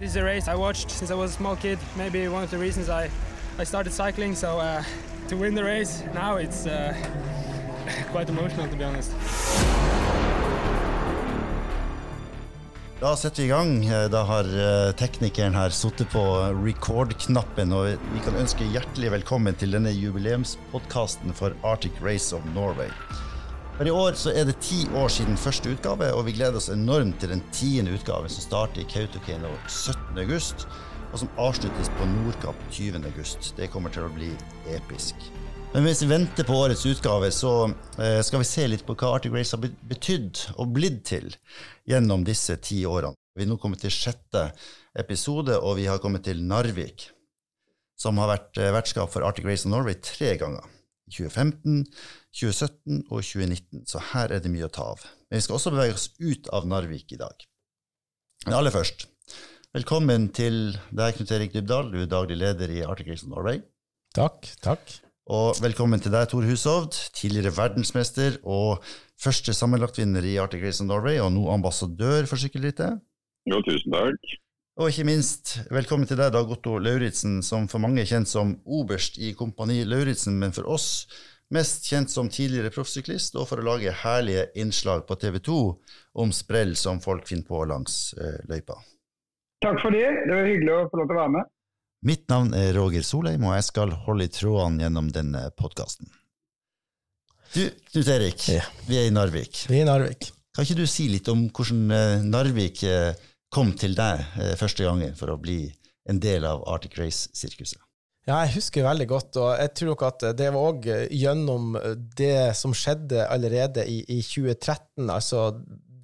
This is a race I watched since I was a small kid. Maybe one of the reasons I, I started cycling. So uh, to win the race now, it's uh, quite emotional to be honest. Da setter vi i gang. Da har eh, teknikeren her sittet på record-knappen, og vi kan ønske hjertelig velkommen til denne jubileumspodkasten for Arctic Race of Norway. For I år så er det ti år siden første utgave, og vi gleder oss enormt til den tiende utgave, som starter i Kautokeino 17.8, og som avsluttes på Nordkapp 20.8. Det kommer til å bli episk. Men mens vi venter på årets utgave, så eh, skal vi se litt på hva Arctic Race har betydd og blitt til gjennom disse ti årene. Vi er nå kommet til sjette episode, og vi har kommet til Narvik, som har vært eh, vertskap for Arctic Race of Norway tre ganger. I 2015, 2017 og 2019. Så her er det mye å ta av. Men vi skal også bevege oss ut av Narvik i dag. Men aller først, velkommen til deg, Knut Erik Dybdahl. Du er daglig leder i Arctic Race of Norway. Takk, takk. Og velkommen til deg, Tor Hushovd, tidligere verdensmester og første sammenlagtvinner i Arctic Race of Norway, og nå ambassadør for sykkelrittet. Jo, tusen takk. Og ikke minst, velkommen til deg, Dag Otto Lauritzen, som for mange er kjent som oberst i Kompani Lauritzen, men for oss mest kjent som tidligere proffsyklist, og for å lage herlige innslag på TV 2 om sprell som folk finner på langs eh, løypa. Takk for det. Det var hyggelig å få lov til å være med. Mitt navn er Roger Solheim, og jeg skal holde i trådene gjennom denne podkasten. Du, Knut Erik, ja. vi er i Narvik. Vi er i Narvik. Kan ikke du si litt om hvordan eh, Narvik eh, kom til deg eh, første gangen for å bli en del av Arctic Race-sirkuset? Ja, jeg husker veldig godt, og jeg tror nok at det var òg gjennom det som skjedde allerede i, i 2013, altså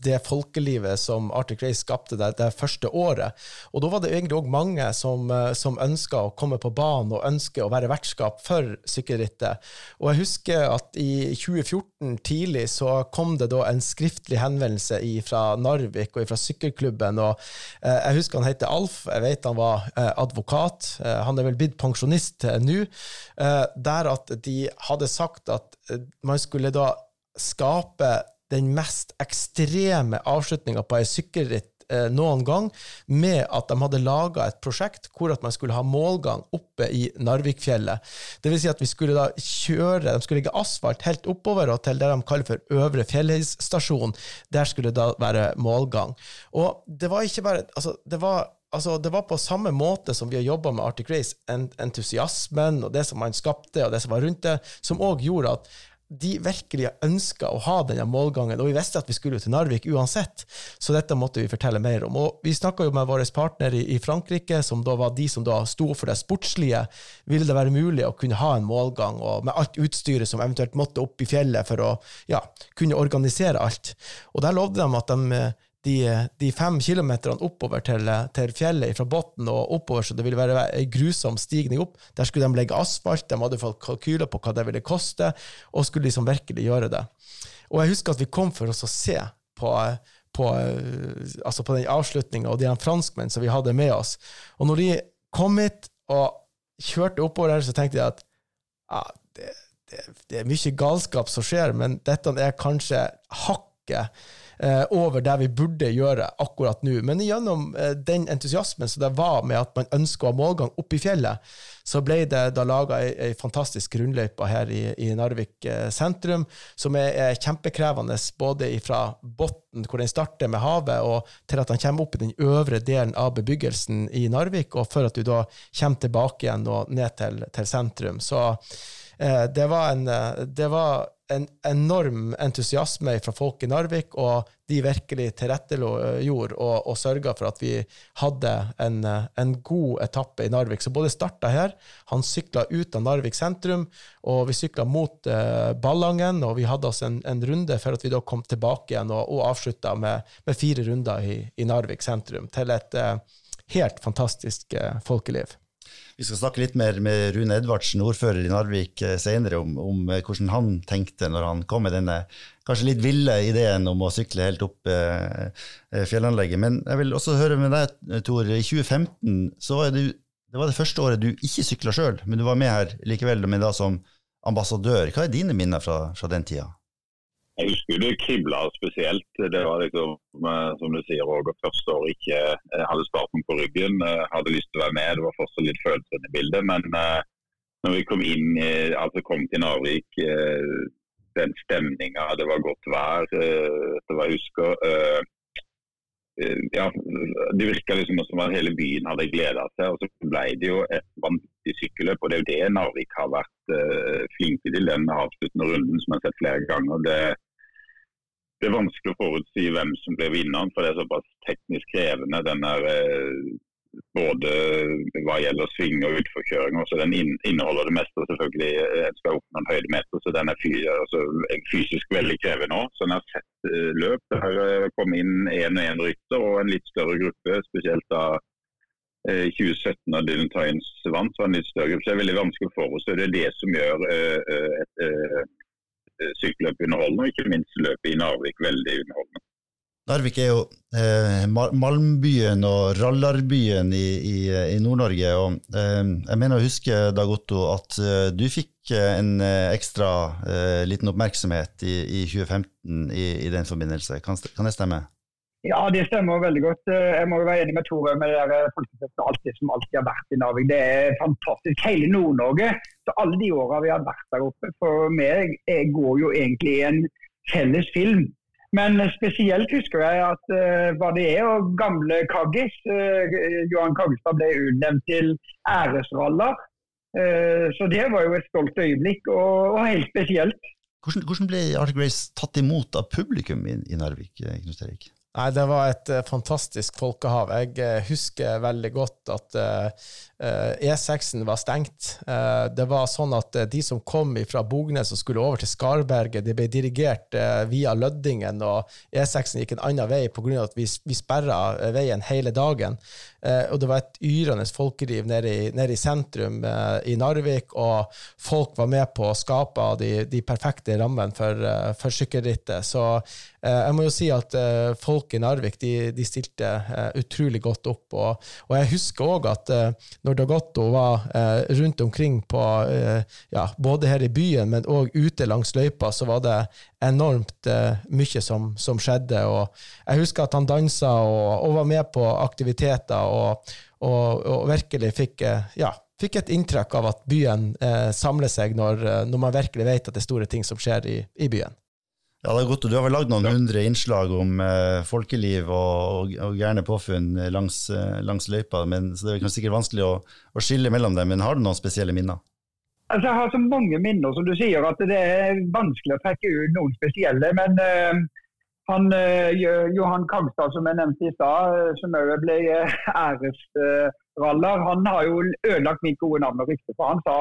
det folkelivet som Arctic Race skapte det, det første året. Og da var det egentlig òg mange som, eh, som ønska å komme på banen og ønske å være vertskap for sykkelrittet. Og jeg husker at i 2014 tidlig så kom det da en skriftlig henvendelse fra Narvik og fra sykkelklubben. og eh, Jeg husker han heter Alf, jeg vet han var eh, advokat. Han er vel blitt pensjonist nå. Der at de hadde sagt at man skulle da skape den mest ekstreme avslutninga på ei sykkelritt eh, noen gang, med at de hadde laga et prosjekt hvor at man skulle ha målgang oppe i Narvikfjellet. Vil si at vi skulle da kjøre, de skulle legge asfalt helt oppover og til det de kaller for Øvre Fjellheisstasjon. Der skulle det da være målgang. Og det var ikke bare altså, det var altså, det var på samme måte som vi har jobba med Arctic Race, entusiasmen og det som man skapte, og det som var rundt det, som òg gjorde at de virkelig ønska å ha denne målgangen, og vi visste at vi skulle til Narvik uansett, så dette måtte vi fortelle mer om. Og Vi snakka jo med våre partner i, Frankrike, som da var de som da sto for det sportslige. Ville det være mulig å kunne ha en målgang, og med alt utstyret som eventuelt måtte opp i fjellet for å ja, kunne organisere alt? Og der lovde de at de de, de fem kilometerne oppover til, til fjellet fra bunnen og oppover, så det ville være ei grusom stigning opp. Der skulle de legge asfalt, de hadde fått kalkyler på hva det ville koste, og skulle liksom virkelig gjøre det. Og jeg husker at vi kom for oss å se på, på, altså på den avslutninga og de franskmenn som vi hadde med oss. Og når de kom hit og kjørte oppover her, så tenkte jeg at ja, det, det, det er mye galskap som skjer, men dette er kanskje hakket over det vi burde gjøre akkurat nå. Men gjennom eh, den entusiasmen som det var med at man ønsker å ha målgang opp i fjellet, så ble det da laga ei, fantastisk grunnløype her i, i Narvik eh, sentrum, som er, er kjempekrevende både fra bunnen, hvor den starter med havet, og til at den kommer opp i den øvre delen av bebyggelsen i Narvik, og før at du da kommer tilbake igjen og ned til, til sentrum. Så eh, det var en det var en enorm entusiasme fra folk i Narvik, og de virkelig tilrettegjorde og, og sørga for at vi hadde en, en, god etappe i Narvik. Så både starta her, han sykla ut av Narvik sentrum, og vi sykla mot uh, Ballangen, og vi hadde oss en, en, runde før at vi da kom tilbake igjen og, og avslutta med, med, fire runder i, i, Narvik sentrum, til et uh, helt fantastisk uh, folkeliv. Vi skal snakke litt mer med Rune Edvardsen, ordfører i Narvik, eh, senere om, om, eh, hvordan han tenkte når han kom med denne kanskje litt ville ideen om å sykle helt opp eh, eh fjellanlegget. Men jeg vil også høre med deg, Tor. I 2015 så var det, det var det første året du ikke sykla sjøl, men du var med her likevel, men da som ambassadør. Hva er dine minner fra, fra den tida? Jeg husker det kribla spesielt. Det var liksom, eh, som du sier, Roger, første år ikke eh, hadde starten på ryggen. Hadde lyst til å være med. Det var fortsatt litt følelser i bildet. Men når vi kom inn, altså kom til Narvik, den stemninga, det var godt vær, etter hva jeg husker. Ja, det virka liksom som at hele byen hadde gleda seg. og Så ble det jo et vanvittig sykkelløp. og Det er jo det Narvik har vært flinke til, den avsluttende runden som jeg har sett flere ganger. Det, det er vanskelig å forutsi hvem som blir vinneren, for det er såpass teknisk krevende. Den er eh, både hva gjelder sving og utforkjøring. Også den inneholder det meste. selvfølgelig En eh, skal opp noen høydemeter, så den er altså, fysisk veldig krevende òg. Så en har sett uh, løp. Det har kommet inn én og én rytter og en litt større gruppe, spesielt da uh, 2017 da Dylan Tynes vant. var en litt større gruppe, så Det er veldig vanskelig å forutse. Det er det som gjør et Eh, sykkelløp underholdende, og ikke minst løpet i Narvik veldig underholdende. Narvik er jo eh, Malmbyen og rallarbyen i, i, i Nord-Norge. og eh, Jeg mener å huske Dag Otto, at eh, du fikk eh, en eh, ekstra liten oppmerksomhet i, i 2015 i, i, den forbindelse. Kan, kan det stemme? Ja, det stemmer veldig godt. Eh, jeg må jo være enig med Tore med det der folkefesten alltid som alltid har vært i Narvik. Det er fantastisk. Hele Nord-Norge. Så alle de åra vi har vært der oppe, for meg går jo egentlig i en felles film. Men spesielt husker jeg at uh, hva det er, og gamle Kaggis, uh, Johan Kaggestad ble utnevnt til æresraller. Uh, så det var jo et stolt øyeblikk, og, og helt spesielt. Hvordan, hvordan ble Arctic Grace tatt imot av publikum i, i Narvik? Knut Erik? Nei, det var et uh, fantastisk folkehav. Jeg uh, husker veldig godt at uh, E6-en var stengt. det var sånn at de som kom fra Bognes og skulle over til Skarberget, de ble dirigert via Løddingen, og E6-en gikk en annen vei pga. at vi, vi sperra veien hele dagen. og det var et yrende folkeliv nede i, nede i sentrum i Narvik, og folk var med på å skape de, de perfekte rammene for, for sykkelrittet. Så jeg må jo si at folk folk i Narvik de, de stilte uh, utrolig godt opp. Og, og jeg husker òg at når Dagotto var rundt omkring på ja, både her i byen, men òg ute langs løypa, så var det enormt mye som, som, skjedde. Og jeg husker at han dansa og, og var med på aktiviteter og, og virkelig fikk ja, fikk et inntrykk av at byen eh, samler seg når, når, man virkelig vet at det er store ting som skjer i, i byen. Ja, det er godt. Du har vel lagd noen hundre innslag om eh, folkeliv og, og, og gærne påfunn langs, eh, langs, løypa, men, så det er sikkert vanskelig å, å, skille mellom dem. Men har du noen spesielle minner? Altså, jeg har så mange minner, som du sier, at det er vanskelig å trekke ut noen spesielle. Men eh, han, eh, Johan Kangstad, som jeg nevnte i stad, uh, som òg ble æresraller, han har jo ødelagt mitt gode navn og rykte. For han sa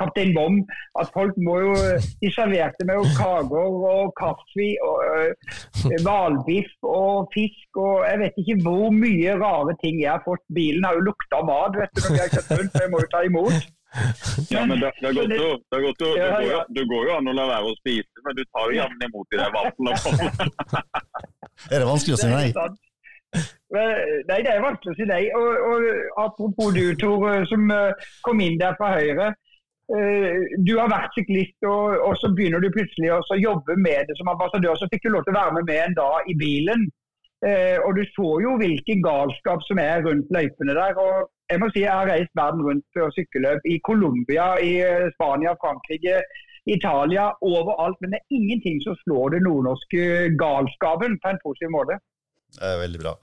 Kaptein Bom. At folk må jo De serverte med kaker og kaffe og øh, hvalbiff og fisk og Jeg vet ikke hvor mye rare ting jeg har fått. Bilen har jo lukta mat vet du, når jeg har kjørt rundt, så jeg må jo ta imot. Ja, men det, det, er godt, å, det, er godt jo, det, går jo, det går jo an å la være å spise, men du tar jo jammen imot i det vaflene. er det vanskelig å si nei? Nei, det er vanskelig å si nei. Og, og Apropos du, Tor, som øh, kom inn der fra Høyre. Eh, du har vært syklist, og, og, så begynner du plutselig å jobbe med det som ambassadør. Så fikk du lov til å være med, med en dag i bilen. Eh, og du så jo hvilken galskap som er rundt løypene der. og jeg må si jeg har reist verden rundt på sykkelløp i Colombia, i eh, Spania, Frankrike, Italia, overalt. Men det er ingenting som slår det nordnorske galskapen på en positiv måte. Det er veldig bra.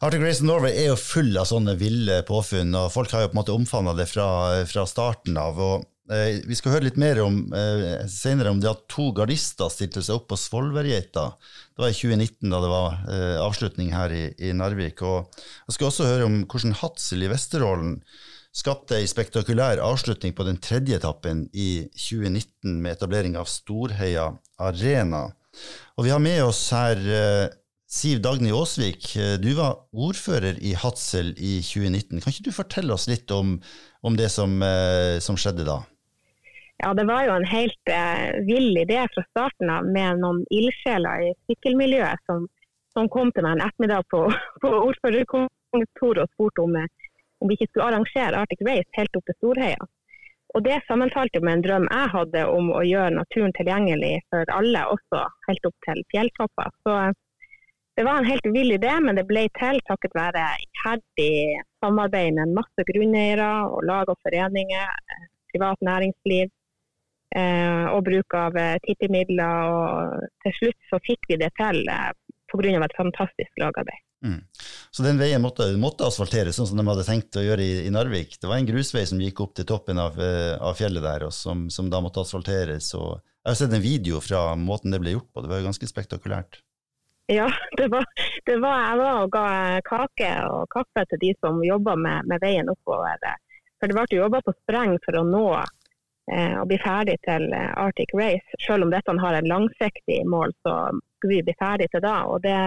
Arctic Race Norway er jo full av sånne ville påfunn, og folk har jo på en måte omfavna det fra, fra starten av. og Eh, vi skal høre litt mer om, eh, senere om det at to gardister stilte seg opp på Svolværgeita. Det var i 2019, da det var eh, avslutning her i, i, Narvik. Og jeg skal også høre om hvordan Hadsel i Vesterålen skapte ei spektakulær avslutning på den tredje etappen i 2019 med etablering av Storheia Arena. Og vi har med oss her eh, Siv Dagny Aasvik, eh, du var ordfører i Hadsel i 2019. Kan ikke du fortelle oss litt om, om det som, eh, som skjedde da? Ja, Det var jo en helt eh, vill idé fra starten av med noen ildsjeler i sykkelmiljøet som, som, kom til meg en ettermiddag på, på ordførerkontoret og spurte om, eh, om vi ikke skulle arrangere Arctic Race helt opp til Storheia. Og det sammenfalt med en drøm jeg hadde om å gjøre naturen tilgjengelig for alle, også helt opp til fjelltopper. Så det var en helt vill idé, men det ble til takket være iherdig samarbeid med masse grunneiere og lag og foreninger, eh, privat næringsliv eh, og bruk av eh, tippemidler. Og til slutt så fikk vi det til pga. et fantastisk lagarbeid. Mm. Så den veien måtte, måtte, asfalteres, sånn som de hadde tenkt å gjøre i, i, Narvik. Det var en grusvei som gikk opp til toppen av, av fjellet der, og som, som, da måtte asfalteres. Og jeg har sett en video fra måten det ble gjort på, det var jo ganske spektakulært. Ja, det var, det var, jeg var og ga kake og kaffe til de som jobba med, med, veien oppover. For det ble jobba på spreng for å nå eh, og bli ferdig til eh, Arctic Race. Selv om dette har en langsiktig mål, så skulle vi bli ferdig til da. Og det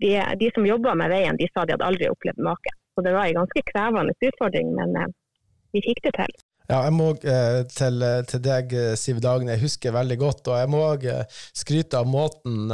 de, de som jobba med veien, de sa de hadde aldri opplevd maken. Så det var en ganske krevende utfordring, men eh, vi fikk det til. Ja, jeg må eh, til, til, deg, Siv Dagne, jeg husker veldig godt, og jeg må eh, skryte av måten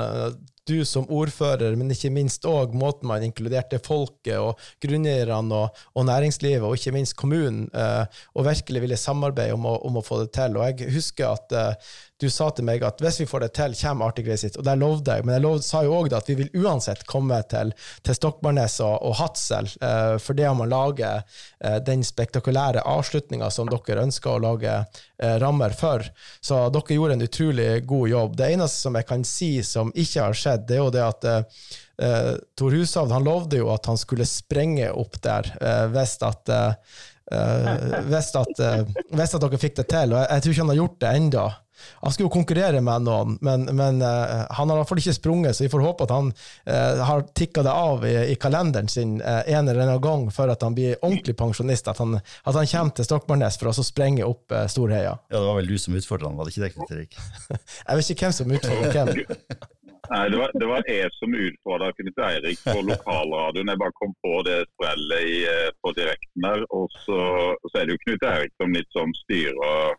du som ordfører, men ikke minst òg måten man inkluderte folket og grunneierne og, og, næringslivet, og ikke minst kommunen, eh, og virkelig ville samarbeide om å, om å, få det til. Og jeg husker at eh, du sa til meg at hvis vi får det til, kommer Arctic Race hit. Og det lovde jeg. Men jeg lovde, sa jo òg at vi vil uansett komme til, til Stokmarknes og, og Hadsel, eh, for det om å lage eh, den spektakulære avslutninga som dere ønsker å lage eh, rammer for. Så dere gjorde en utrolig god jobb. Det eneste som jeg kan si som ikke har skjedd, det er jo det at eh, eh Tor Hushovd han lovde jo at han skulle sprenge opp der eh, hvis at hvis at, hvis at dere fikk det til. Og jeg, jeg tror ikke han har gjort det ennå. Han skulle jo konkurrere med noen, men, men uh, han har i hvert fall ikke sprunget, så vi får håpe at han uh, har tikka det av i, i kalenderen sin uh, en eller annen gang før at han blir ordentlig pensjonist. At han, at han kommer til Stokmarknes for å sprenge opp Storheia. Ja, det var vel du som utfordra han, var det ikke det, Knut Erik? jeg vet ikke hvem som utfordra hvem. Nei, det var, det var jeg som utfordra Knut Eirik på lokalradioen. Jeg bare kom på det sprellet på direkten der. Og så, så, er det jo Knut Eirik som litt sånn styrer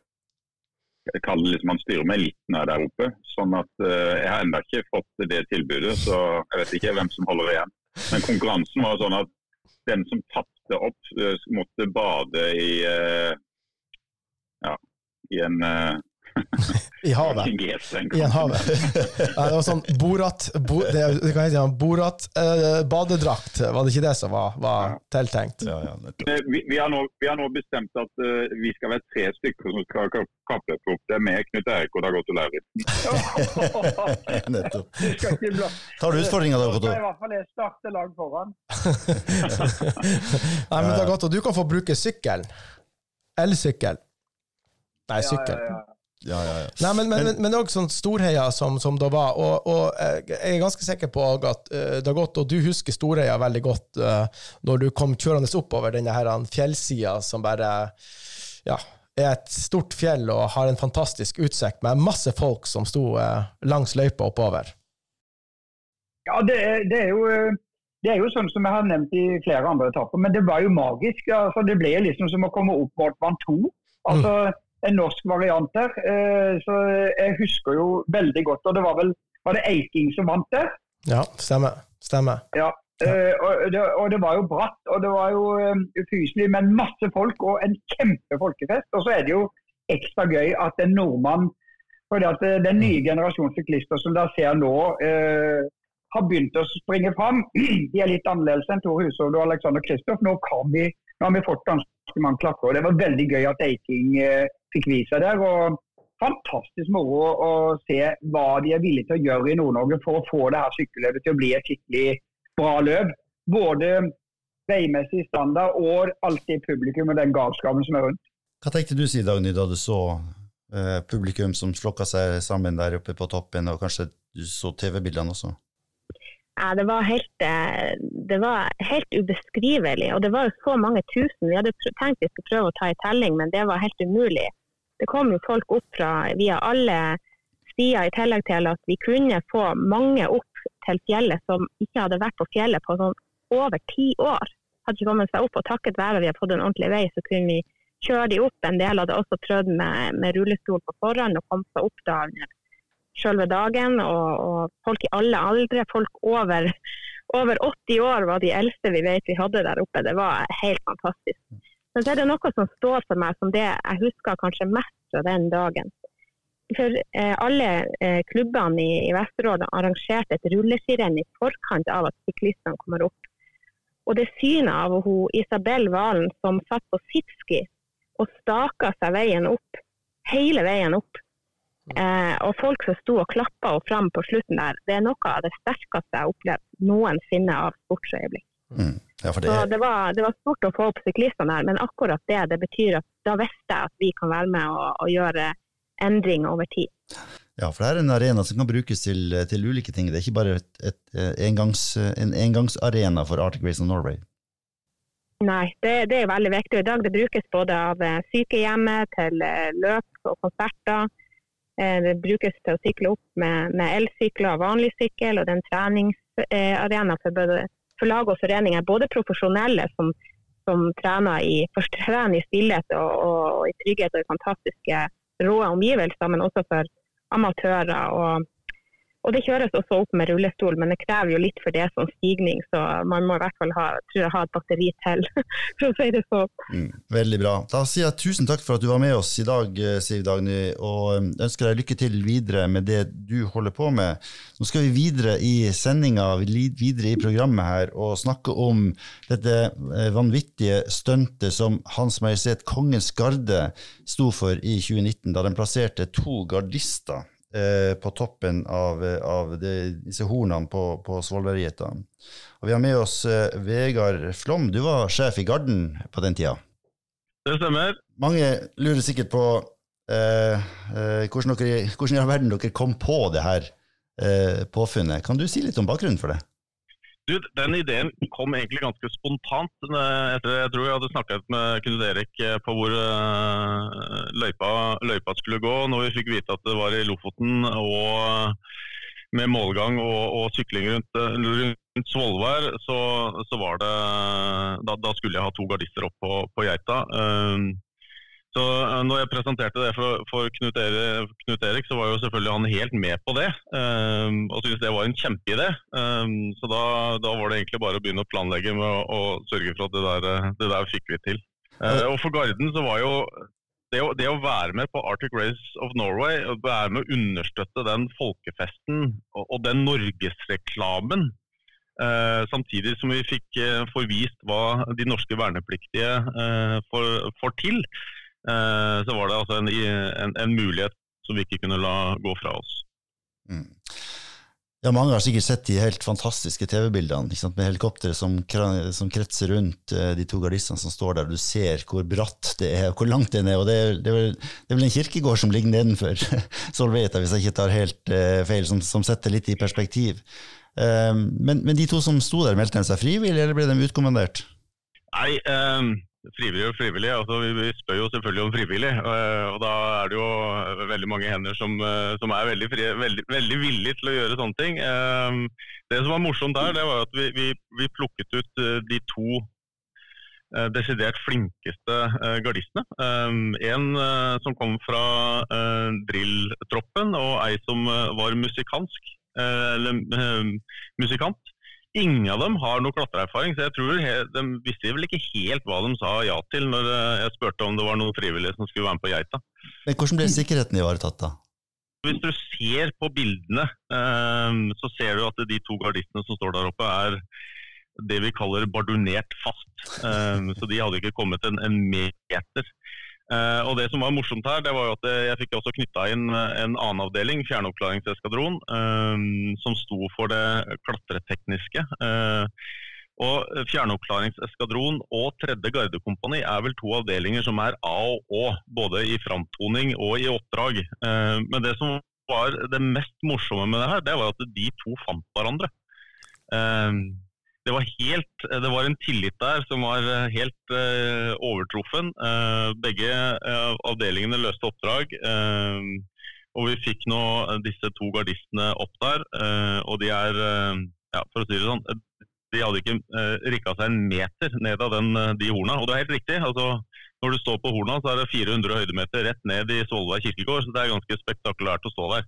jeg kaller liksom Han styrer med eliten her der oppe. sånn at uh, Jeg har ennå ikke fått det tilbudet, så jeg vet ikke hvem som holder igjen. Men konkurransen var sånn at den som tapte opp, uh, måtte bade i uh, ja, i en I havet. I en havet. Nei, det var sånn Borat bo, det, det kan hete Borat eh, badedrakt, var det ikke det som var, var tiltenkt? Ja, ja, eh, vi, vi, har nå, vi, har nå, bestemt at uh, vi skal være tre stykker som skal kappløpe opp. Det er med Knut Erik og Dag Otto Lauritzen. Nettopp. Tar du utfordringa da, Otto? I hvert fall jeg starter lag foran. Nei, men Dag Otto, du kan få bruke sykkelen. Elsykkel. Nei, sykkel. Ja, ja, ja. Ja, ja, ja. Nei, men, men, men, også sånn Storheia som, som det var. Og, og, jeg er ganske sikker på at uh, det har gått, og du husker Storheia veldig godt uh, når du kom kjørende oppover denne her fjellsida som bare ja, er et stort fjell og har en fantastisk utsikt med masse folk som sto uh, langs løypa oppover. Ja, det, det, er jo, det er jo sånn som jeg har nevnt i flere andre etapper, men det var jo magisk. Altså, det ble liksom som å komme opp vårt vann 2. Altså, mm en norsk variant der. Eh, så jeg husker jo veldig godt. Og det var vel var det Eiking som vant der? Ja, stemmer. Stemmer. Ja, Ja. og det, og det, var jo bratt, og det var jo eh, ufyselig, men masse folk og en kjempe folkefest. Og så er det jo ekstra gøy at en nordmann fordi at Den nye generasjonen syklister som dere ser nå, eh, har begynt å springe fram. De er litt annerledes enn Tor Hushovd og Alexander Kristoff. Nå, nå, har vi fått ganske mange klakker. og Det var veldig gøy at Eiking eh, fikk vise der. og Fantastisk moro å se hva de er villige til å gjøre i Nord-Norge for å få det her sykkelløpet til å bli et skikkelig bra løp. Både veimessig standard og alltid publikum og den galskapen som er rundt. Hva tenkte du si, Dagny, da du så eh, publikum som slokka seg sammen der oppe på toppen, og kanskje du så TV-bildene også? Ja, det var, helt, eh, det var helt ubeskrivelig. Og det var jo så mange tusen. Vi hadde tenkt vi skulle prøve å ta i telling, men det var helt umulig. Det kom jo folk opp fra via alle stier, i tillegg til at vi kunne få mange opp til fjellet som ikke hadde vært på fjellet på sånn over ti år. Hadde ikke kommet seg opp, og Takket være vi har fått en ordentlig vei, så kunne vi kjøre de opp. En del hadde også prøvd med, med rullestol på forhånd og kom seg opp da selve dagen. Og, og, folk i alle aldre. Folk over, over, 80 år var de eldste vi vet vi hadde der oppe. Det var helt fantastisk. Men så er det noe som står for meg som det jeg husker kanskje mest fra den dagen. For eh, alle eh, klubbene i, i Vesterålen arrangerte et rulleskirenn i forkant av at syklistene kommer opp. Og det synet av hun, Isabel Valen som satt på sitski og staka seg veien opp, hele veien opp. Eh, og folk som sto og klappa henne fram på slutten der, det er noe av det sterkeste jeg har opplevd noensinne av sportsøyeblikk. Mm. Ja, for det Så det var, det var stort å få opp syklistene der, men akkurat det det betyr at da visste jeg at vi kan være med og, og gjøre endring over tid. ja, for det er en arena som kan brukes til, til ulike ting. Det er ikke bare et, et, eh, engangs, en engangsarena for Arctic Race of Norway. Nei, det, det er veldig viktig. I dag det brukes både av eh, sykehjemmet til eh, løp og konserter. Det brukes til å sykle opp med, med elsykler og vanlig sykkel, og det er en treningsarena for, både- for lag og foreninger. Både profesjonelle som, som trener i, først trener i stillhet og, og, og i trygghet og i fantastiske rå omgivelser, men også for amatører. og og det kjøres også opp med rullestol, men det krever jo litt for det som stigning, så man må i hvert fall ha, jeg, ha et batteri til, for å si det sånn. Mm, veldig bra. Da sier jeg tusen takk for at du var med oss i dag, eh, Siv Dagny, og eh, ønsker deg lykke til videre med det du holder på med. Nå skal vi videre i sendinga, videre i programmet her, og snakke om dette eh, vanvittige stuntet som Hans Majestet Kongens Garde sto for i 2019, da den plasserte to gardister eh, på toppen av, av det, disse hornene på, på Svolværgeita. Og vi har med oss eh, Vegard Flom, du var sjef i Garden på den tida. Det stemmer. Mange lurer sikkert på eh, eh, hvordan, dere, hvordan i all verden dere kom på det her eh, påfunnet. Kan du si litt om bakgrunnen for det? Du, den ideen kom egentlig ganske spontant. eh, Etter, jeg tror jeg hadde snakket med Knut Erik eh, på hvor eh, løypa, løypa skulle gå. Når vi fikk vite at det var i Lofoten og med målgang og, og sykling rundt, rundt Svolvær, så, så var det da, da skulle jeg ha to gardister opp på, på Geita. Så eh, når jeg presenterte det for, for Knut, Erik, Knut Erik, så var jo selvfølgelig han helt med på det. Um, og syntes det var en kjempeidé. Um, så da, da var det egentlig bare å begynne å planlegge med å, å sørge for at det der, det der fikk vi til. Uh, og for Garden så var jo det å, det å være med på Arctic Race of Norway, være med å understøtte den folkefesten og, og den norgesreklamen, Uh, samtidig som vi fikk uh, forvist hva de norske vernepliktige uh, får, til, så var det altså en, en, en mulighet som vi ikke kunne la gå fra oss. Mm. Ja, Mange har sikkert sett de helt fantastiske TV-bildene med helikopteret som, som kretser rundt eh, de to gardistene som står der. Du ser hvor bratt det er, og hvor langt den er. og Det er, det er, vel, det er vel en kirkegård som ligger nedenfor Solveita, hvis jeg ikke tar helt uh, feil, som, som setter litt i perspektiv. Um, men, men de to som sto der, meldte de seg frivillig, eller ble de utkommandert? Nei, eh, frivillig og frivillig. Altså, vi, spør jo selvfølgelig om frivillig. eh, og da er det jo veldig mange hender som, eh, som er veldig, fri, veldig, veldig villige til å gjøre sånne ting. Eh, det som var morsomt der, det var at vi, vi, vi plukket ut eh, de to eh, desidert flinkeste eh, gardistene. Eh, en eh, som kom fra eh, drilltroppen, og ei som eh, var musikansk, eh, eller eh, musikant. Ingen av dem har noe klatreerfaring, så jeg tror de visste vel ikke helt hva de sa ja til når eh, jeg spurte om det var noen frivillige som skulle være med på Geita. Men hvordan ble sikkerheten ivaretatt da? Hvis du ser på bildene, eh, så ser du at de to gardistene som står der oppe, er det vi kaller bardunert fast. Eh, så de hadde ikke kommet en, en meter. Eh, og Det som var morsomt her, det var jo at jeg fikk også knytta inn en annen avdeling, Fjernoppklaringseskadron, eh, som sto for det klatretekniske. Eh, og Fjernoppklaringseskadron og tredje gardekompani er vel to avdelinger som er A og Å, både i framtoning og i oppdrag. Eh, men det som var det mest morsomme med det her, det var at de to fant hverandre. Eh, det var, helt, det var en tillit der som var helt uh, overtruffen. Uh, begge uh, avdelingene løste oppdrag. eh, og vi fikk nå disse to gardistene opp der. eh, og de er, eh, ja, for å si det sånn, de hadde ikke uh, rikka seg en meter ned av den, eh, de horna. Og det er helt riktig. altså Når du står på horna, så er det 400 høydemeter rett ned i Svolvær kirkegård. Så det er ganske spektakulært å stå der.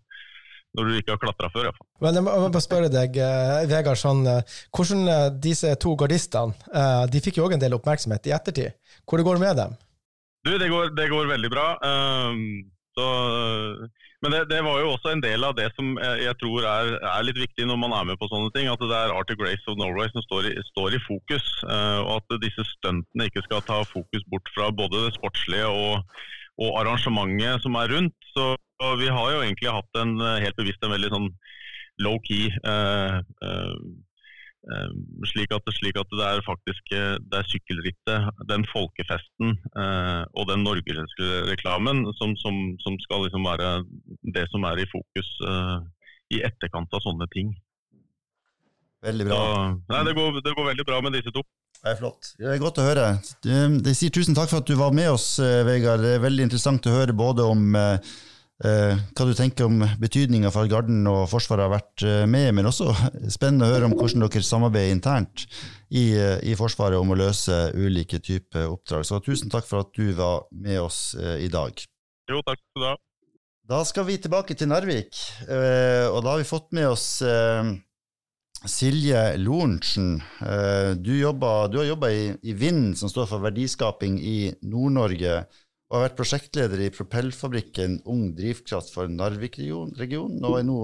Når du ikke har klatra før. Iallfall. Men jeg må, bare spørre deg, eh, Vegard, sånn, eh, hvordan eh, disse to gardistene eh, de fikk jo òg en del oppmerksomhet i ettertid. Hvor det går med dem? Du, det går, det går veldig bra. Um, så, men det, det, var jo også en del av det som jeg, tror er, er, litt viktig når man er med på sånne ting. At det er Arctic Race of Norway som står i, står i fokus. Og at disse stuntene ikke skal ta fokus bort fra både det sportslige og, og arrangementet som er rundt. Så vi har jo egentlig hatt en helt bevisst en veldig sånn low-key eh, uh, Ehm, slik at, slik at, det er faktisk eh, det er sykkelrittet, den folkefesten eh, og den norgesreklamen som, som, som, skal liksom være det som er i fokus eh, i etterkant av sånne ting. Veldig bra. Så, nei, det går, det går, veldig bra med disse to. Det er flott. Det er godt å høre. De sier tusen takk for at du var med oss, eh, Vegard. Det er veldig interessant å høre både om eh, Eh, hva du tenker om betydninga for at Garden og Forsvaret har vært eh, med, men også spennende å høre om hvordan dere samarbeider internt i, eh, i Forsvaret om å løse ulike typer oppdrag. Så tusen takk for at du var med oss i dag. Jo, takk skal du ha. Da skal vi tilbake til Narvik, og da har vi fått med oss Silje Lorentzen. Du, du har jobba i, i Vind, som står for verdiskaping i Nord-Norge og har vært prosjektleder i propellfabrikken Ung drivkraft for Narvik-regionen, og er nå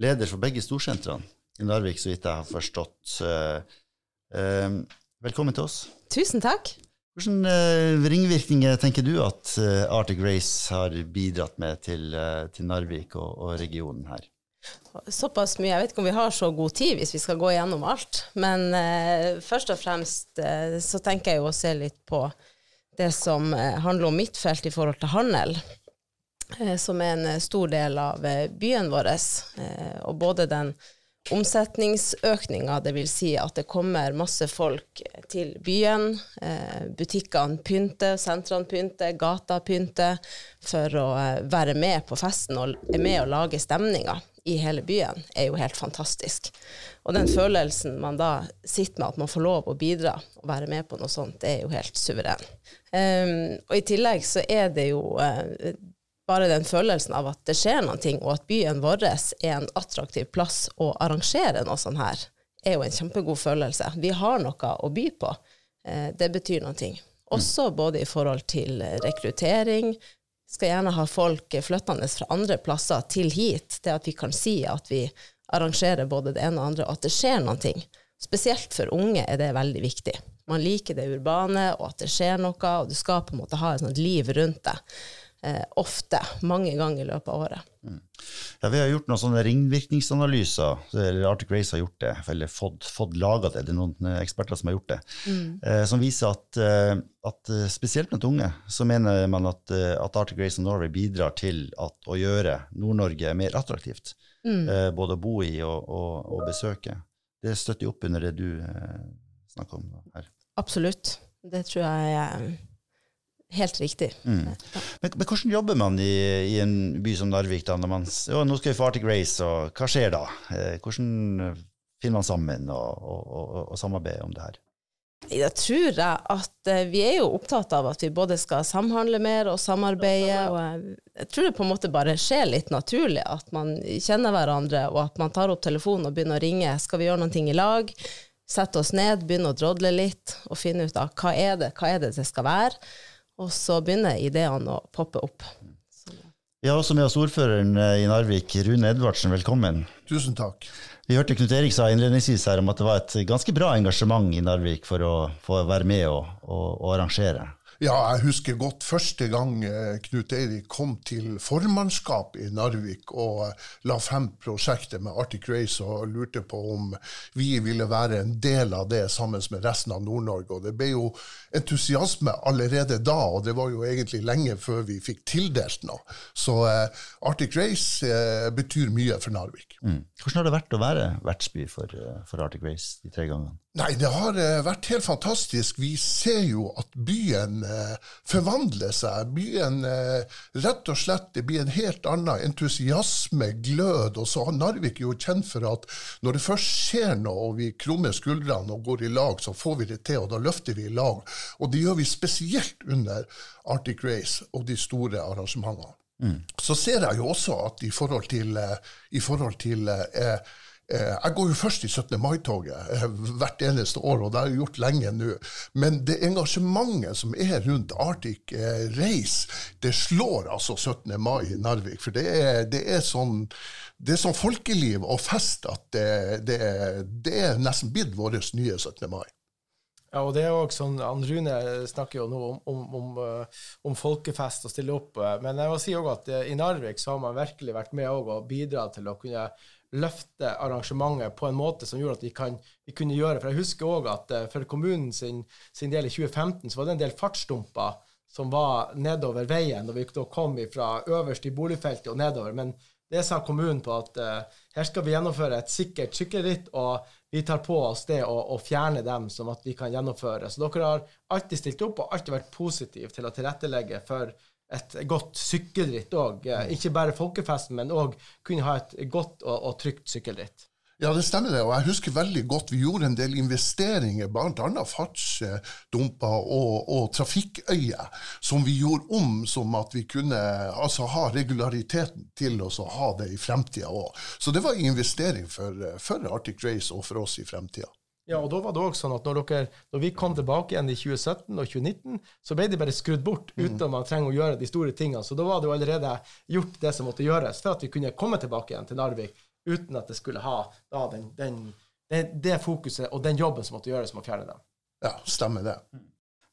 leder for begge storsentrene i Narvik, så vidt jeg har forstått. Eh, eh, velkommen til oss. Tusen takk. Hvilke eh, ringvirkninger tenker du at Arctic Race har bidratt med til, til Narvik og, og, regionen her? Såpass mye. Jeg vet ikke om vi har så god tid hvis vi skal gå gjennom alt. Men eh, først og fremst eh, så tenker jeg jo å se litt på det som eh, handler om mitt felt i forhold til handel, eh, som er en eh, stor del av byen vår. Og både den omsetningsøkninga, dvs. Si at det kommer masse folk til byen. Butikkene pynter, sentrene pynter, gata pynter for å være med på festen og er med å lage stemninga i hele byen, er jo helt fantastisk. Og den følelsen man da sitter med, at man får lov å bidra og være med på noe sånt, det er jo helt suveren. Um, og i tillegg så er det jo uh, bare den følelsen av at det skjer noe, og at byen vår er en attraktiv plass å arrangere noe sånt her, er jo en kjempegod følelse. Vi har noe å by på. Uh, det betyr noe. Også både i forhold til rekruttering. Skal gjerne ha folk flyttende fra andre plasser til hit. Det at vi kan si at vi arrangerer både det ene og andre, og at det skjer noe. Spesielt for unge er det veldig viktig man liker det urbane, og at det skjer noe, og du skal på en måte ha et sånt liv rundt det. Eh, ofte, mange ganger i løpet av året. Mm. Ja, Vi har gjort noen sånne ringvirkningsanalyser, eller Arctic Race har gjort det, eller fått, fått laga det, det er noen eh, eksperter som har gjort det, mm. eh, som viser at, eh, at, eh, spesielt blant unge så mener man at, at Arctic Race of Norway bidrar til at, å gjøre Nord-Norge mer attraktivt. Mm. Eh, både å bo i og, og, og, besøke. Det støtter jo opp under det du snakker om her. Absolutt. Det tror jeg helt riktig. Mm. Ja. Men, men, hvordan jobber man i, i, en by som Narvik? da, når man, jo, Nå skal vi få Arctic Race, og hva skjer da? Eh, hvordan finner man sammen og, og, og, og samarbeider om det her? Da tror jeg at eh, vi er jo opptatt av at vi både skal samhandle mer og samarbeide. og Jeg tror det på en måte bare skjer litt naturlig, at man kjenner hverandre, og at man tar opp telefonen og begynner å ringe. Skal vi gjøre noe i lag? sette oss ned, begynne å drodle litt og finne ut av hva er det, hva er det det skal være. Og så begynner ideene å poppe opp. Vi har også med oss ordføreren eh, i Narvik, Rune Edvardsen. Velkommen. Tusen takk. Vi hørte Knut Erik sa innledningsvis her om at det var et ganske bra engasjement i Narvik for å få være med og, og, og arrangere. Ja, jeg husker godt første gang eh, Knut Eirik kom til formannskap i Narvik og eh, la frem prosjektet med Arctic Race og lurte på om vi ville være en del av det sammen med resten av Nord-Norge. Og Det ble jo entusiasme allerede da, og det var jo egentlig lenge før vi fikk tildelt noe. Så eh, Arctic Race eh, betyr mye for Narvik. Mm. Hvordan har det vært å være vertsby for, for Arctic Race de tre gangene? Nei, det har uh, vært helt fantastisk. Vi ser jo at byen forvandler seg. Byen rett og slett det blir en helt annen entusiasme, glød. Og så har Narvik jo kjent for at når det først skjer noe, og vi krummer skuldrene og går i lag, så får vi det til, og da løfter vi i lag. Og det gjør vi spesielt under Arctic Race og de store arrangementene. Så ser jeg jo også at i forhold til, eh, i forhold til eh, eh, Jeg går jo først i 17. mai-toget eh, hvert eneste år, og det har jeg gjort lenge nå. Men det engasjementet som er rundt Arctic eh, Race, det slår altså 17. mai i Narvik. For det er, det er sånn det er sånn folkeliv og fest at det, det, det er nesten blitt vår nye 17. mai. Ja, og det er også sånn, Rune snakker jo nå om, om, om, eh, om folkefest og stille opp, eh, men jeg må si også at eh, i Narvik så har man virkelig vært med og bidratt til å kunne løfte arrangementet på en måte som gjorde at vi, kan, vi kunne gjøre For jeg husker òg at for kommunen sin, sin, del i 2015 så var det en del fartsdumper som var nedover veien når vi da kom fra øverst i boligfeltet og nedover. Men det sa kommunen på at uh, her skal vi gjennomføre et sikkert sykkelritt, og vi tar på oss det å, å, fjerne dem som at vi kan gjennomføre. Så dere har alltid stilt opp og alltid vært positive til å tilrettelegge for et godt sykkelritt òg. Uh, ikke bare folkefesten, men òg kunne ha et godt og, og trygt sykkelritt. Ja, det stemmer det. Og jeg husker veldig godt vi gjorde en del investeringer, bl.a. fartsdumper og, og trafikkøyer, som vi gjorde om som at vi kunne altså, ha regulariteten til oss å ha det i fremtida òg. Så det var en investering for, for, Arctic Race og for oss i fremtida. Ja, og da var det også sånn at når, dere, når, vi kom tilbake igjen i 2017 og 2019, så ble de bare skrudd bort mm. uten at man trenger å gjøre de store tingene. Så da var det jo allerede gjort det som måtte gjøres for at vi kunne komme tilbake igjen til Narvik uten at det skulle ha da, den, den, det, det, fokuset og den jobben som måtte gjøres med å fjerne dem. Ja, stemmer det.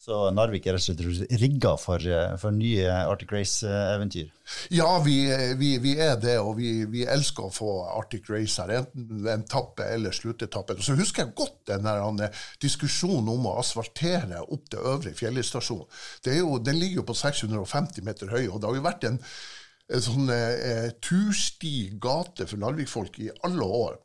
Så Narvik er rett og slett rigga for, for nye Arctic Race-eventyr? Ja, vi, vi, vi, er det, og vi, vi, elsker å få Arctic Race her. Enten en tappe eller sluttetappe. Så husker jeg godt den diskusjonen om å asfaltere opp til Øvre Fjellstasjon. Den ligger jo på 650 meter høy, og det har jo vært en en sånn eh, tursti gate for Narvik-folk i alle år.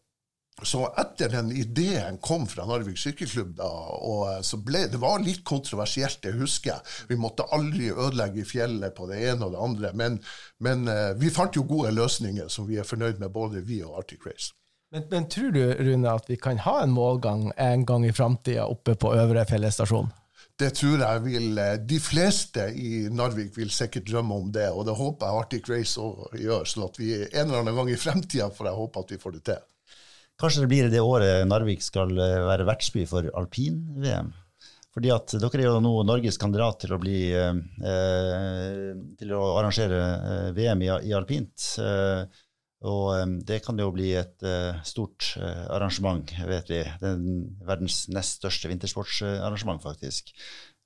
Så etter den ideen kom fra Narvik sykkelklubb, da, og eh, så ble, det var litt kontroversielt, det husker jeg. Vi måtte aldri ødelegge fjellet på det ene og det andre. Men, men eh, vi fant jo gode løsninger som vi er fornøyd med, både vi og Arctic Race. Men, men tror du, Rune, at vi kan ha en målgang en gang i framtida oppe på Øvre Fjellestasjon? Det tror jeg vil eh, De fleste i Narvik vil sikkert drømme om det, og det håper jeg Arctic Race òg gjør, sånn at vi en eller annen gang i fremtida får jeg håpe at vi får det til. Kanskje det blir det året Narvik skal eh, være vertsby for alpin-VM? Fordi at dere er jo nå Norges kandidat til å bli eh, til å arrangere eh, VM i, i alpint. Eh, og det kan jo bli et eh, stort arrangement, vet vi. Er verdens nest største vintersportsarrangement, faktisk.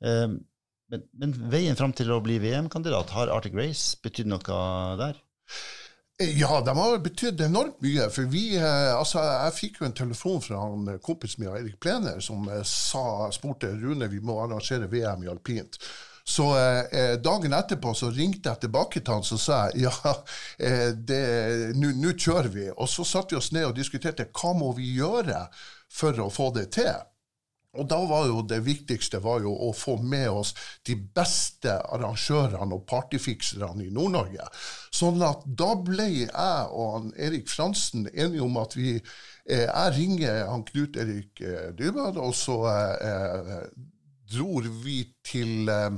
Men, men, veien fram til å bli VM-kandidat, har Arctic Race betydd noe der? Ja, de har betydd enormt mye. For vi, eh, altså, jeg fikk jo en telefon fra han kompisen min, Erik Plener, som sa, spurte Rune vi må arrangere VM i alpint. Så eh, dagen etterpå så ringte jeg tilbake til han og sa ja, eh, nå kjører vi. Og så satte vi oss ned og diskuterte hva må vi gjøre for å få det til. Og da var jo det viktigste var jo å få med oss de beste arrangørene og partyfikserne i Nord-Norge. Sånn at da ble jeg og Erik Fransen enige om at vi eh, Jeg ringer han Knut Erik eh, Dybad, og så eh, eh dror vi til eh,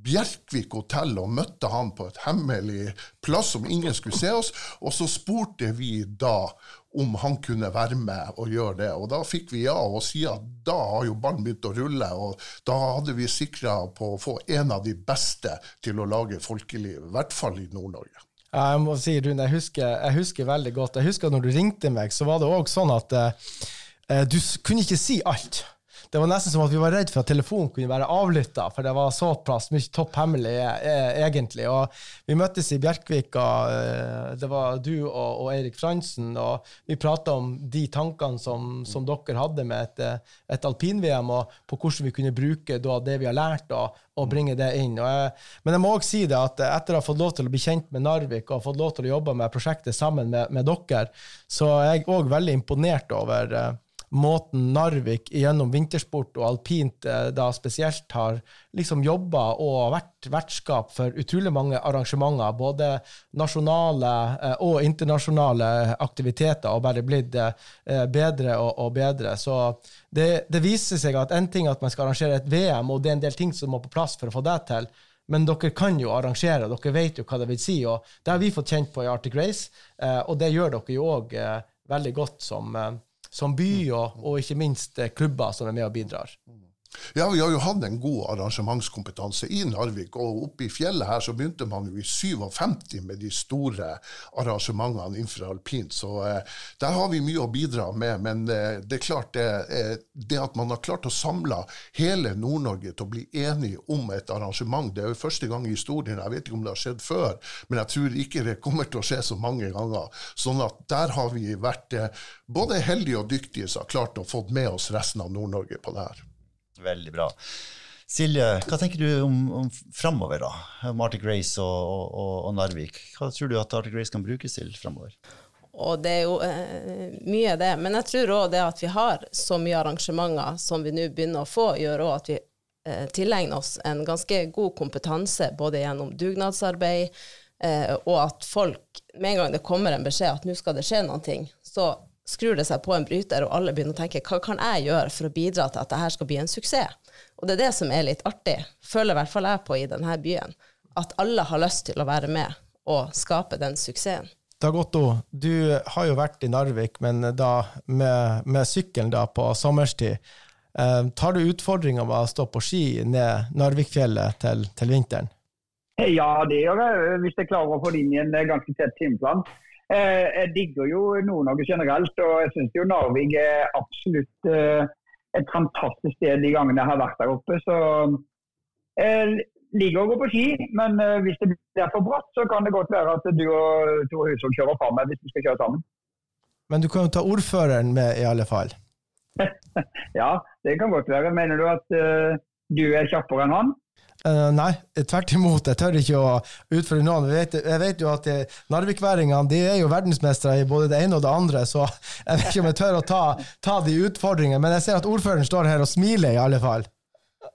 Bjerkvik hotell og møtte han på et hemmelig plass som ingen skulle se oss. Og så spurte vi da om han kunne være med og gjøre det. Og da fikk vi ja, og siden da har jo ballen begynt å rulle. Og da hadde vi sikra på å få en av de beste til å lage folkeliv, i hvert fall i Nord-Norge. Jeg må si, Rune, jeg husker, jeg husker, veldig godt. Jeg husker at når du ringte meg, så var det òg sånn at eh, du kunne ikke si alt det var nesten som at vi var redd for at telefonen kunne være avlytta, for det var såpass mye topp hemmelig eh, egentlig. Og vi møttes i Bjerkvika, eh, det var du og, og Eirik Fransen, og vi prata om de tankene som, som, dere hadde med et, eh, et alpin-VM, og på hvordan vi kunne bruke da, det vi har lært, og, og bringe det inn. Jeg, men jeg må også si det at etter å ha fått lov til å bli kjent med Narvik og fått lov til å jobbe med prosjektet sammen med, med dere, så er jeg òg veldig imponert over måten Narvik gjennom vintersport og alpint eh, da spesielt har liksom jobba og vært vertskap for utrolig mange arrangementer, både nasjonale eh, og internasjonale aktiviteter, og bare blitt eh, bedre og bedre. Så det, det viser seg at en ting er at man skal arrangere et VM, og det er en del ting som må på plass for å få det til. men dere kan jo arrangere, dere vet jo hva det vil si. og Det har vi fått kjent på i Arctic Race, og det gjør dere jo òg veldig godt som, som by, og, og, ikke minst eh, klubber som er med og bidrar. Ja, Vi har jo hatt en god arrangementskompetanse i Narvik. og Oppe i fjellet her så begynte man jo i 57 med de store arrangementene infraalpint. Så eh, der har vi mye å bidra med. Men eh, det er klart det, eh, det, at man har klart å samle hele Nord-Norge til å bli enige om et arrangement, det er jo første gang i historien. Jeg vet ikke om det har skjedd før, men jeg tror ikke det kommer til å skje så mange ganger. Sånn at der har vi vært eh, både heldige og dyktige som har klart å få med oss resten av Nord-Norge på det her. Veldig bra. Silje, hva tenker du om, om framover, da? Om Arctic Race og, og, og, Narvik. Hva tror du at Arctic Race kan brukes til framover? Og det er jo eh, mye, det. Men jeg tror òg det at vi har så mye arrangementer som vi nå begynner å få, gjør òg at vi eh, tilegner oss en ganske god kompetanse både gjennom dugnadsarbeid, eh, og at folk, med en gang det kommer en beskjed at nå skal det skje noe, så skrur det seg på en bryter, og alle begynner å tenke hva kan jeg gjøre for å bidra til at dette skal bli en suksess? Og det er det som er litt artig, føler i hvert fall jeg på i denne byen. At alle har lyst til å være med og skape den suksessen. Dag Otto, du har jo vært i Narvik, men da med, med sykkelen da på sommerstid. Eh, tar du utfordringa med å stå på ski ned Narvikfjellet til, til vinteren? Ja, det gjør jeg, hvis jeg klarer å få det inn i en ganske tett timeplan. Eh, jeg digger jo Nord-Norge generelt, og jeg syns jo Narvik er absolutt eh, et fantastisk sted de gangene jeg har vært der oppe. Så jeg liker å gå på ski, men eh, hvis det blir for bratt, så kan det godt være at du og Tore Husholm kjører fra meg hvis vi skal kjøre sammen. Men du kan jo ta ordføreren med i alle fall? ja, det kan godt være. Mener du at uh, du er kjappere enn han? Uh, nei, tvert imot. Jeg tør ikke å utfordre noen. Jeg vet, jeg vet jo at Narvikværingene de er jo verdensmestere i både det ene og det andre, så jeg vet ikke om jeg tør å ta, ta de utfordringene. Men jeg ser at ordføreren står her og smiler, i alle fall.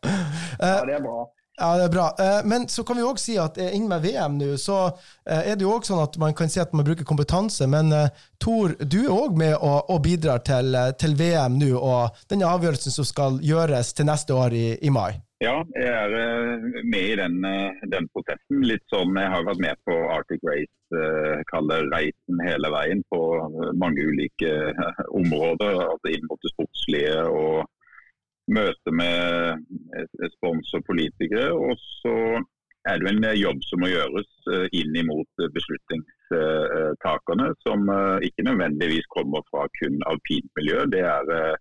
Uh, ja, det er bra. Ja, det er bra. Uh, men så kan vi òg si at inn med VM nå, så er det jo òg sånn at man kan si at man bruker kompetanse. Men Tor, du er òg med og, og bidrar til, til VM nå, og den avgjørelsen som skal gjøres til neste år i, i mai. Ja, jeg er eh, med i den, eh, den, prosessen. Litt sånn, Jeg har vært med på Arctic Race, eh, kaller reisen hele veien på mange ulike områder. altså Inn mot det sportslige og møte med sponsor politikere. Og så er det en jobb som må gjøres inn imot beslutningstakerne, som ikke nødvendigvis kommer fra kun alpint miljø. Det er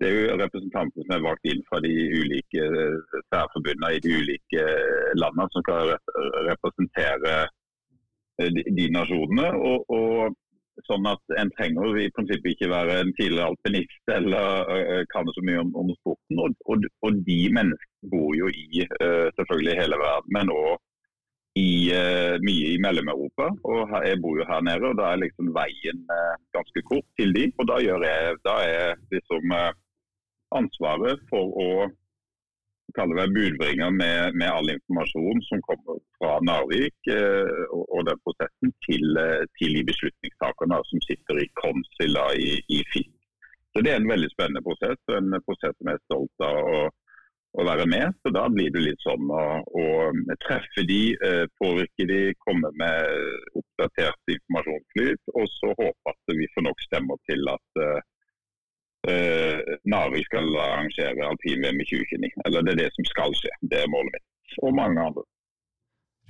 det er jo representanter som er valgt inn fra de ulike eh, særforbundene i de ulike eh, landene som skal representere eh, de, nasjonene. Og, og, sånn at En trenger i prinsippet ikke være en tidligere alpinist eller uh, kan så mye om, om sporten. Og, og, og, de menneskene bor jo i selvfølgelig hele verden, men òg i, mye i Mellom-Europa. Jeg bor jo her nede, og da er liksom veien ganske kort til de, og Da, jeg, da er liksom ansvaret for å kalle det budbringer med, med, all informasjon som kommer fra Narvik eh, og, og, den prosessen til, eh, til de beslutningstakerne som sitter i Konsil i, i FIT. Så Det er en veldig spennende prosess, en prosess som jeg er stolt av å, å være med. Så Da blir det litt sånn å, å treffe de, eh, påvirke de, komme med oppdatert informasjonsflyt, og så håpe at vi får nok stemmer til at eh, eh, Narvik skal arrangere alpin-VM i 2029. Eller det er det som skal skje. Det er målet mitt. Og mange andre.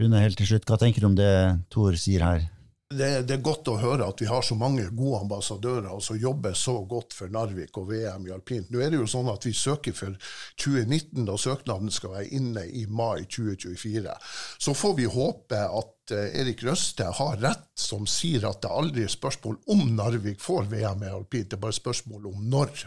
Rune, helt til slutt, hva tenker du om det Tor sier her? Det, det, er godt å høre at vi har så mange gode ambassadører og som jobber så godt for Narvik og VM i alpint. Nå er det jo sånn at vi søker for 2019, da søknaden skal være inne i mai 2024. Så får vi håpe at Eh, Erik Røste har rett, som sier at det aldri er spørsmål om Narvik får VM i alpint, det er bare spørsmål om når.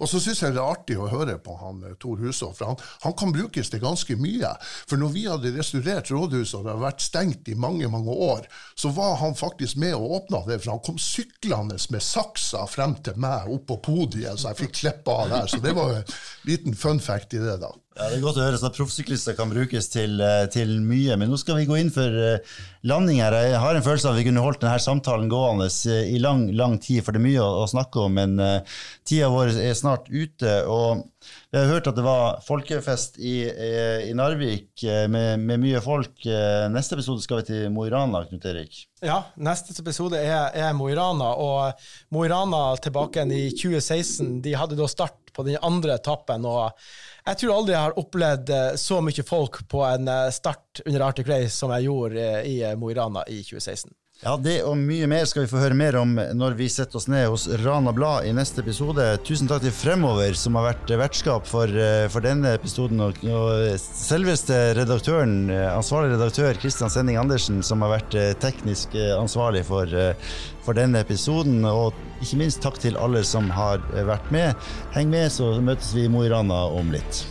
Og så syns jeg det er artig å høre på han eh, Tor Hushovd, for han, han, kan brukes til ganske mye. For når vi hadde restaurert rådhuset, og det har vært stengt i mange, mange år, så var han faktisk med og åpna det, for han kom syklende med saksa frem til meg opp på podiet, så jeg fikk klippe av der. Så det var en liten fun fact i det, da. Ja, Det er godt å høre at proffsyklister kan brukes til, eh, til, mye. Men nå skal vi gå inn for eh, landing her. Jeg har en følelse av at vi kunne holdt denne samtalen gående eh, i lang lang tid, for det er mye å, å snakke om. Men uh, tida vår er snart ute. og Vi har hørt at det var folkefest i, i Narvik med, med, mye folk. Neste episode skal vi til Mo i Rana, Knut Erik. Ja, neste episode er, er Mo i Rana. Og Mo i Rana tilbake i 2016, de hadde da start på den andre etappen. og jeg tror aldri jeg har opplevd så mye folk på en start under Arctic Race som jeg gjorde i Mo i Rana i 2016. Ja, Det og mye mer skal vi få høre mer om når vi setter oss ned hos Rana Blad i neste episode. Tusen takk til Fremover, som har vært vertskap for, eh, for denne episoden. Og, og, selveste redaktøren, eh, ansvarlig redaktør Kristian Sending Andersen, som har vært eh, teknisk ansvarlig for, for denne episoden. Og ikke minst takk til alle som har vært med. Heng med, så møtes vi i Mo i Rana om litt.